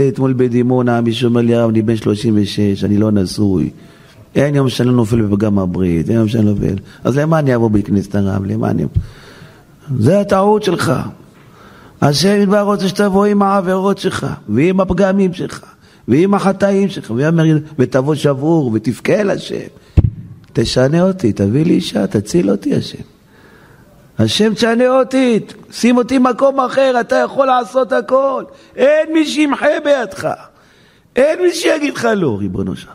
אתמול בדימונה מישהו אומר לי הרב אני בן 36 אני לא נשוי. אין יום שאני לא נופל בפגם הברית אין יום שאני לא נופל. אז למה אני אבוא בכנסת הרב? למה אני זה הטעות שלך. השם ידבר רוצה שתבוא עם העבירות שלך ועם הפגמים שלך ועם החטאים שלך ותבוא שבור ותבכה אל השם. תשנה אותי תביא לי אישה תציל אותי השם השם תשנה אותי, שים אותי מקום אחר, אתה יכול לעשות הכל. אין מי שימחה בידך. אין מי שיגיד לך לא, ריבונו שלום.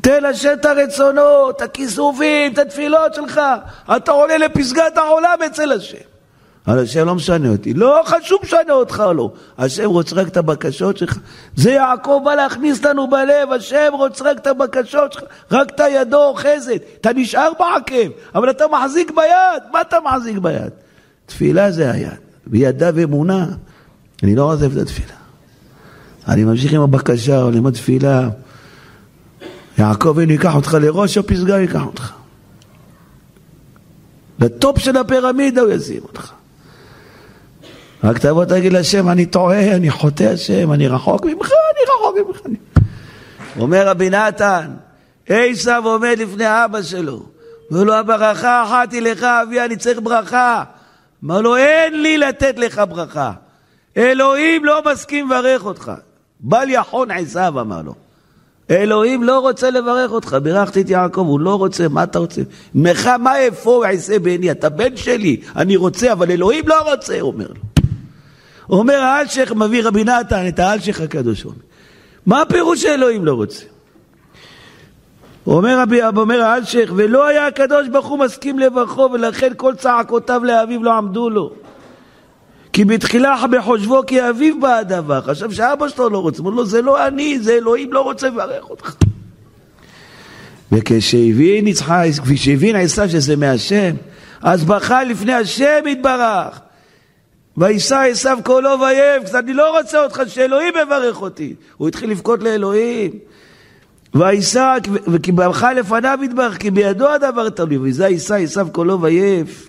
תן השם את הרצונות, את הכיסופים, את התפילות שלך. אתה עולה לפסגת העולם אצל השם. אבל השם לא משנה אותי. לא חשוב משנה אותך או לא. השם רוצה רק את הבקשות שלך. זה יעקב בא להכניס לנו בלב, השם רוצה רק את הבקשות שלך, רק את הידו אוחזת. אתה נשאר בעקב, אבל אתה מחזיק ביד. מה אתה מחזיק ביד? תפילה זה היד, וידיו אמונה. אני לא עוזב את התפילה. אני ממשיך עם הבקשה, עם התפילה. יעקב, הנה ייקח אותך לראש הפסגה, ייקח אותך. לטופ של הפירמידה הוא ישים אותך. רק תבוא תגיד להשם, אני טועה, אני חוטא השם, אני רחוק ממך, אני רחוק ממך. אומר רבי נתן, עשיו עומד לפני אבא שלו, אומר לו, הברכה אחת היא לך, אבי, אני צריך ברכה. אמר לו, אין לי לתת לך ברכה. אלוהים לא מסכים לברך אותך. בל יחון עשיו, אמר לו. אלוהים לא רוצה לברך אותך, בירכתי את יעקב, הוא לא רוצה, מה אתה רוצה? ממך מה אפוא עשה בעיני? אתה בן שלי, אני רוצה, אבל אלוהים לא רוצה, הוא אומר לו. אומר האלשיך, מביא רבי נתן את האלשיך הקדוש. מה הפירוש שאלוהים לא רוצה? אומר רבי אומר האלשיך, ולא היה הקדוש ברוך הוא מסכים לברכו, ולכן כל צעקותיו לאביו לא עמדו לו. כי בתחילה בחושבו כי אביו בא הדבר, חשב שאבא שלו לא רוצה, אמר לו זה לא אני, זה אלוהים לא רוצה לברך אותך. וכשהבין יצחק, כפי שהבין עשיו שזה מהשם, אז בכה לפני השם יתברך. וישא עשיו קולו ויבס, אני לא רוצה אותך, שאלוהים יברך אותי. הוא התחיל לבכות לאלוהים. וישא, וכי בלכה לפניו יתברך, כי בידו הדבר תלוי, ויזה יישא עשיו קולו ויף.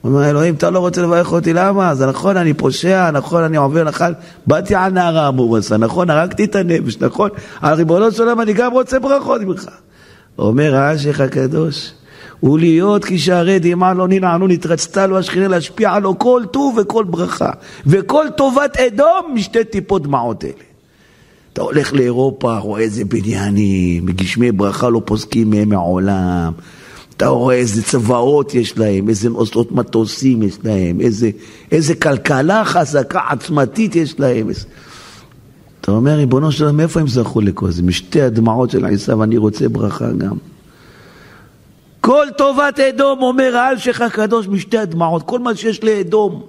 הוא אומר, אלוהים, אתה לא רוצה לברך אותי, למה? זה נכון, אני פושע, נכון, אני עובר נחל, באתי על נערה המורסה, נכון, הרגתי את הנפש, נכון, על ריבונו של עולם אני גם רוצה ברכות ממך. אומר האשך הקדוש, ולהיות כי שערי דמעה לא ננענו נתרצתה לו השכינה להשפיע עלו כל טוב וכל ברכה וכל טובת אדום משתי טיפות דמעות אלה. אתה הולך לאירופה, רואה איזה בניינים, גשמי ברכה לא פוסקים מהם מעולם. אתה רואה איזה צבאות יש להם, איזה נוסעות מטוסים יש להם, איזה, איזה כלכלה חזקה עצמתית יש להם. אתה אומר, ריבונו שלום, מאיפה הם זכו לכל זה? משתי הדמעות של עשיו, אני רוצה ברכה גם. כל טובת אדום אומר האלשיך הקדוש משתי הדמעות, כל מה שיש לאדום.